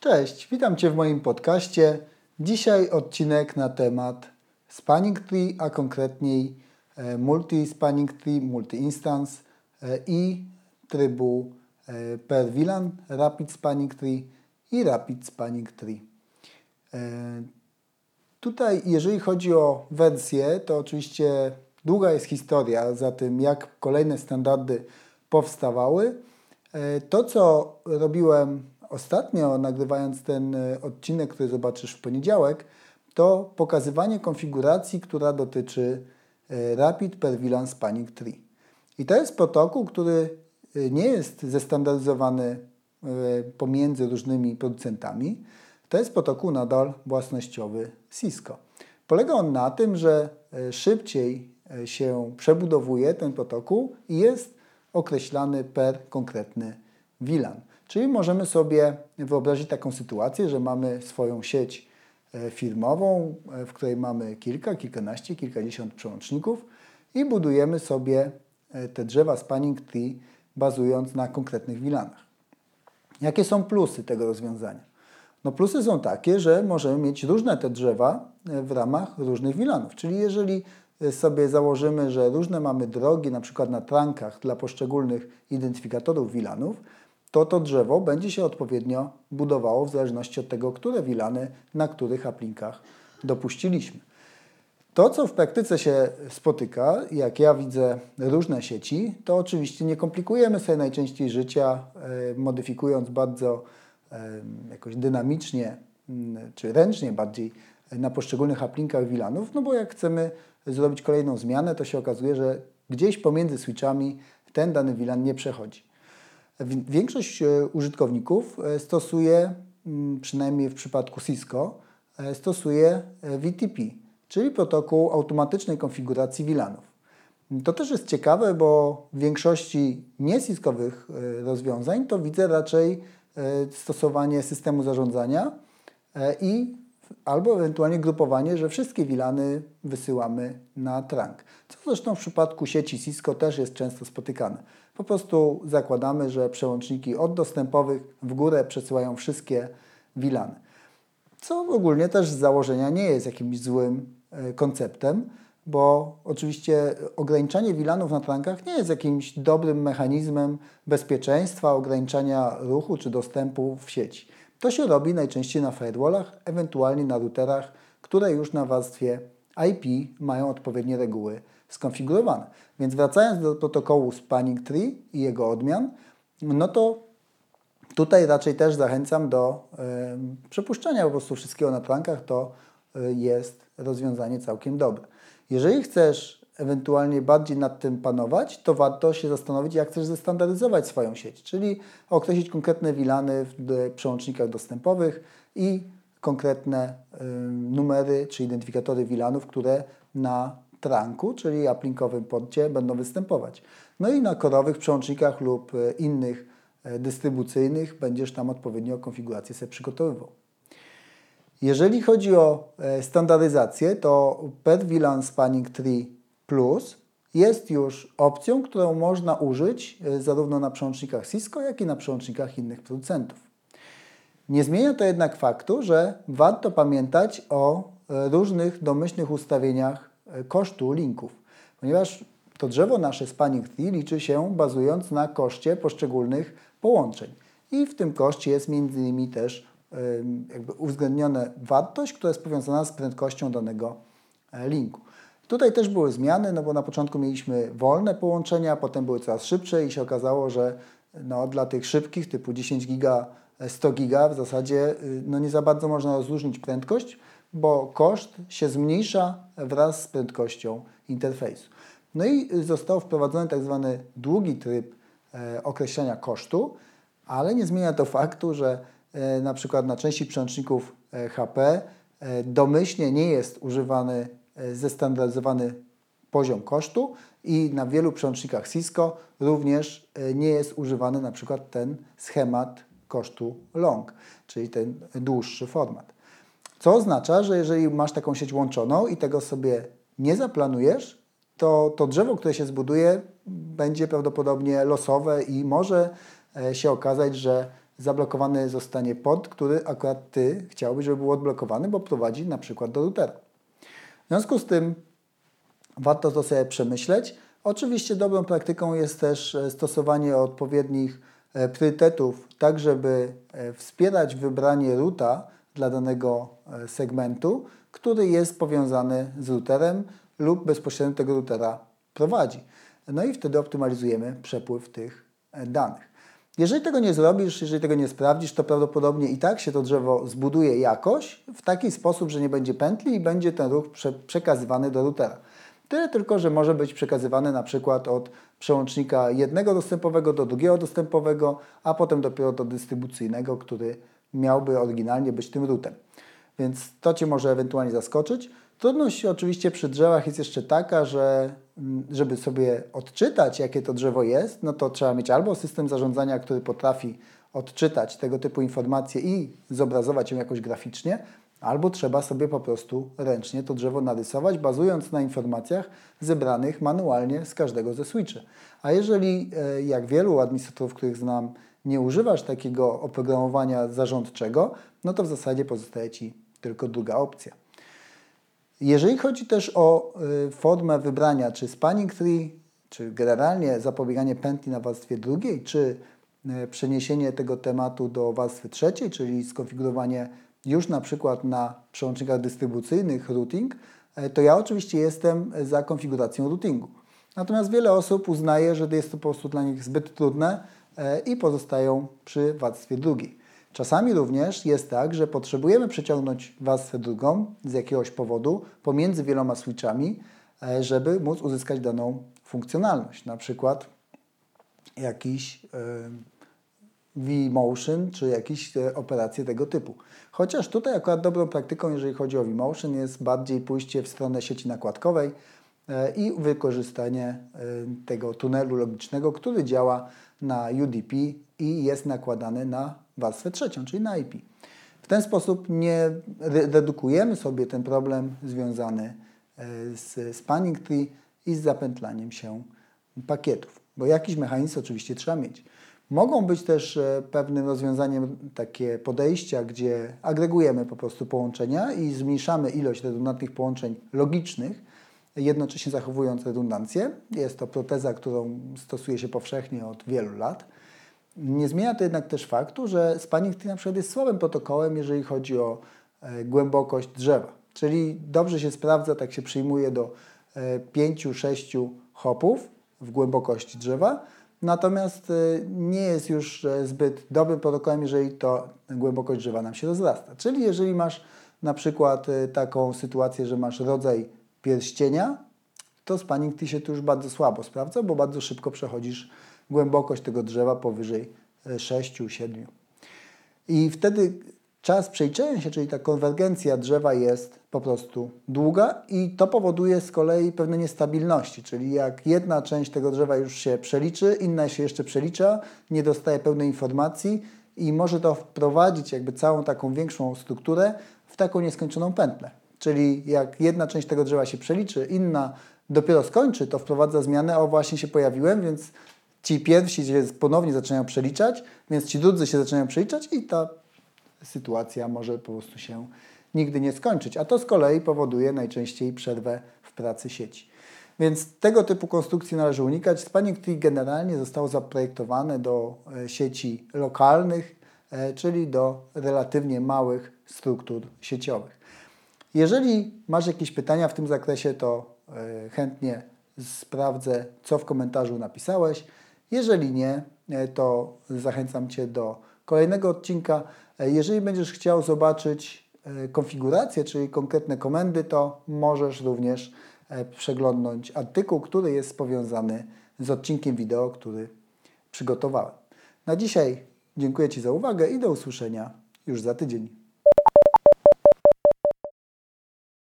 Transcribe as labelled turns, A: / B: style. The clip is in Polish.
A: Cześć, witam Cię w moim podcaście. Dzisiaj odcinek na temat Spanning Tree, a konkretniej e, Multi-Spanning Tree, Multi-Instance e, i trybu e, per VLAN, Rapid Spanning Tree i Rapid Spanning Tree. Tutaj, jeżeli chodzi o wersję, to oczywiście długa jest historia za tym, jak kolejne standardy powstawały. To, co robiłem ostatnio, nagrywając ten e, odcinek, który zobaczysz w poniedziałek, to pokazywanie konfiguracji, która dotyczy e, Rapid per VLAN Spanning Tree. I to jest protokół, który e, nie jest zestandaryzowany pomiędzy różnymi producentami. To jest protokół nadal własnościowy Cisco. Polega on na tym, że szybciej się przebudowuje ten protokół i jest określany per konkretny VLAN. Czyli możemy sobie wyobrazić taką sytuację, że mamy swoją sieć e, firmową, e, w której mamy kilka, kilkanaście, kilkadziesiąt przełączników i budujemy sobie e, te drzewa spanning tree bazując na konkretnych wilanach. Jakie są plusy tego rozwiązania? No plusy są takie, że możemy mieć różne te drzewa w ramach różnych wilanów. Czyli jeżeli sobie założymy, że różne mamy drogi, na przykład na trankach dla poszczególnych identyfikatorów wilanów, to to drzewo będzie się odpowiednio budowało w zależności od tego, które wilany na których aplinkach dopuściliśmy. To, co w praktyce się spotyka, jak ja widzę różne sieci, to oczywiście nie komplikujemy sobie najczęściej życia, e, modyfikując bardzo e, jakoś dynamicznie mm, czy ręcznie bardziej na poszczególnych aplinkach wilanów, no bo jak chcemy zrobić kolejną zmianę, to się okazuje, że gdzieś pomiędzy switchami ten dany wilan nie przechodzi. Większość e, użytkowników e, stosuje, mm, przynajmniej w przypadku Cisco, e, stosuje VTP, czyli protokół automatycznej konfiguracji VLANów. To też jest ciekawe, bo w większości niesiskowych rozwiązań to widzę raczej stosowanie systemu zarządzania i albo ewentualnie grupowanie, że wszystkie wilany wysyłamy na trunk. Co zresztą w przypadku sieci Cisco też jest często spotykane. Po prostu zakładamy, że przełączniki od dostępowych w górę przesyłają wszystkie wilany. Co ogólnie też z założenia nie jest jakimś złym e, konceptem, bo oczywiście ograniczanie wilanów na trankach nie jest jakimś dobrym mechanizmem bezpieczeństwa, ograniczania ruchu czy dostępu w sieci. To się robi najczęściej na firewallach, ewentualnie na routerach, które już na warstwie IP mają odpowiednie reguły skonfigurowane. Więc wracając do protokołu Spanning Tree i jego odmian, no to tutaj raczej też zachęcam do y, przepuszczenia po prostu wszystkiego na plankach, to y, jest rozwiązanie całkiem dobre. Jeżeli chcesz ewentualnie bardziej nad tym panować, to warto się zastanowić, jak chcesz zestandaryzować swoją sieć, czyli określić konkretne wilany w przełącznikach dostępowych i konkretne y, numery czy identyfikatory wilanów, które na trunku, czyli aplinkowym porcie będą występować. No i na korowych przełącznikach lub y, innych y, dystrybucyjnych będziesz tam odpowiednio konfigurację sobie przygotowywał. Jeżeli chodzi o standaryzację, to per VLAN Spanning Tree Plus jest już opcją, którą można użyć e, zarówno na przełącznikach Cisco, jak i na przełącznikach innych producentów. Nie zmienia to jednak faktu, że warto pamiętać o e, różnych domyślnych ustawieniach e, kosztu linków, ponieważ to drzewo nasze Spanning Tree liczy się bazując na koszcie poszczególnych połączeń. I w tym koszcie jest między innymi też jakby uwzględniona wartość, która jest powiązana z prędkością danego linku. Tutaj też były zmiany, no bo na początku mieliśmy wolne połączenia, potem były coraz szybsze i się okazało, że no, dla tych szybkich typu 10 giga, 100 giga w zasadzie y, no, nie za bardzo można rozróżnić prędkość, bo koszt się zmniejsza wraz z prędkością interfejsu. No i został wprowadzony tak zwany długi tryb e, określania kosztu, ale nie zmienia to faktu, że e, na przykład na części przełączników e, HP e, domyślnie nie jest używany zestandaryzowany poziom kosztu i na wielu przełącznikach Cisco również e, nie jest używany na przykład ten schemat kosztu long, czyli ten dłuższy format. Co oznacza, że jeżeli masz taką sieć łączoną i tego sobie nie zaplanujesz, to to drzewo, które się zbuduje, będzie prawdopodobnie losowe i może e, się okazać, że zablokowany zostanie port, który akurat Ty chciałbyś, żeby był odblokowany, bo prowadzi na przykład do routera. W związku z tym warto to sobie przemyśleć. Oczywiście dobrą praktyką jest też e, stosowanie odpowiednich e, priorytetów, tak żeby e, wspierać wybranie ruta dla danego segmentu, który jest powiązany z routerem lub bezpośrednio tego routera prowadzi. No i wtedy optymalizujemy przepływ tych danych. Jeżeli tego nie zrobisz, jeżeli tego nie sprawdzisz, to prawdopodobnie i tak się to drzewo zbuduje jakoś w taki sposób, że nie będzie pętli i będzie ten ruch prze przekazywany do routera. Tyle tylko, że może być przekazywany na przykład od przełącznika jednego dostępowego do drugiego dostępowego, a potem dopiero do dystrybucyjnego, który miałby oryginalnie być tym routem. Więc to Cię może ewentualnie zaskoczyć. Trudność oczywiście przy drzewach jest jeszcze taka, że żeby sobie odczytać, jakie to drzewo jest, no to trzeba mieć albo system zarządzania, który potrafi odczytać tego typu informacje i zobrazować ją jakoś graficznie, albo trzeba sobie po prostu ręcznie to drzewo narysować, bazując na informacjach zebranych manualnie z każdego ze switchy. A jeżeli, e, jak wielu administratorów, których znam, nie używasz takiego oprogramowania zarządczego, no to w zasadzie pozostaje Ci tylko druga opcja. Jeżeli chodzi też o y, formę wybrania, czy spanning tree, czy generalnie zapobieganie pętli na warstwie drugiej, czy y, przeniesienie tego tematu do warstwy trzeciej, czyli skonfigurowanie już na przykład na przełącznikach dystrybucyjnych routing, y, to ja oczywiście jestem za konfiguracją routingu. Natomiast wiele osób uznaje, że jest to po prostu dla nich zbyt trudne i pozostają przy warstwie drugiej. Czasami również jest tak, że potrzebujemy przeciągnąć warstwę drugą z jakiegoś powodu pomiędzy wieloma switchami, e, żeby móc uzyskać daną funkcjonalność. Na przykład jakiś e, vMotion czy jakieś e, operacje tego typu. Chociaż tutaj akurat dobrą praktyką, jeżeli chodzi o vMotion, jest bardziej pójście w stronę sieci nakładkowej i wykorzystanie tego tunelu logicznego, który działa na UDP i jest nakładany na warstwę trzecią, czyli na IP. W ten sposób nie redukujemy sobie ten problem związany e, z spanning tree i z zapętlaniem się pakietów, bo jakiś mechanizm oczywiście trzeba mieć. Mogą być też e, pewnym rozwiązaniem takie podejścia, gdzie agregujemy po prostu połączenia i zmniejszamy ilość redundantnych połączeń logicznych, jednocześnie zachowując redundancję. Jest to proteza, którą stosuje się powszechnie od wielu lat. Nie zmienia to jednak też faktu, że spanning tree na przykład jest słabym protokołem, jeżeli chodzi o e, głębokość drzewa. Czyli dobrze się sprawdza, tak się przyjmuje do 5-6 e, hopów w głębokości drzewa, natomiast e, nie jest już zbyt dobrym protokołem, jeżeli to głębokość drzewa nam się rozrasta. Czyli jeżeli masz na przykład taką sytuację, że masz rodzaj pierścienia, to spanning tree się tu już bardzo słabo sprawdza, bo bardzo szybko przechodzisz głębokość tego drzewa powyżej 6-7. E, I wtedy czas przejrzenia się, czyli ta konwergencja drzewa jest po prostu długa i to powoduje z kolei pewne niestabilności, czyli jak jedna część tego drzewa już się przeliczy, inna się jeszcze przelicza, nie dostaje pełnej informacji i może to wprowadzić jakby całą taką większą strukturę w taką nieskończoną pętlę. Czyli jak jedna część tego drzewa się przeliczy, inna dopiero skończy, to wprowadza zmianę, o właśnie się pojawiłem, więc ci pierwsi się ponownie zaczynają przeliczać, więc ci drudzy się zaczynają przeliczać i ta sytuacja może po prostu się nigdy nie skończyć. A to z kolei powoduje najczęściej przerwę w pracy sieci. Więc tego typu konstrukcji należy unikać. Spanning Tree generalnie zostało zaprojektowane do e, sieci lokalnych, e, czyli do relatywnie małych struktur sieciowych. Jeżeli masz jakieś pytania w tym zakresie, to e, chętnie sprawdzę, co w komentarzu napisałeś. Jeżeli nie, e, to zachęcam Cię do kolejnego odcinka. E, jeżeli będziesz chciał zobaczyć konfigurację, czyli konkretne komendy, to możesz również przeglądnąć artykuł, który jest powiązany z odcinkiem wideo, który przygotowałem. Na dzisiaj dziękuję Ci za uwagę i do usłyszenia już za tydzień.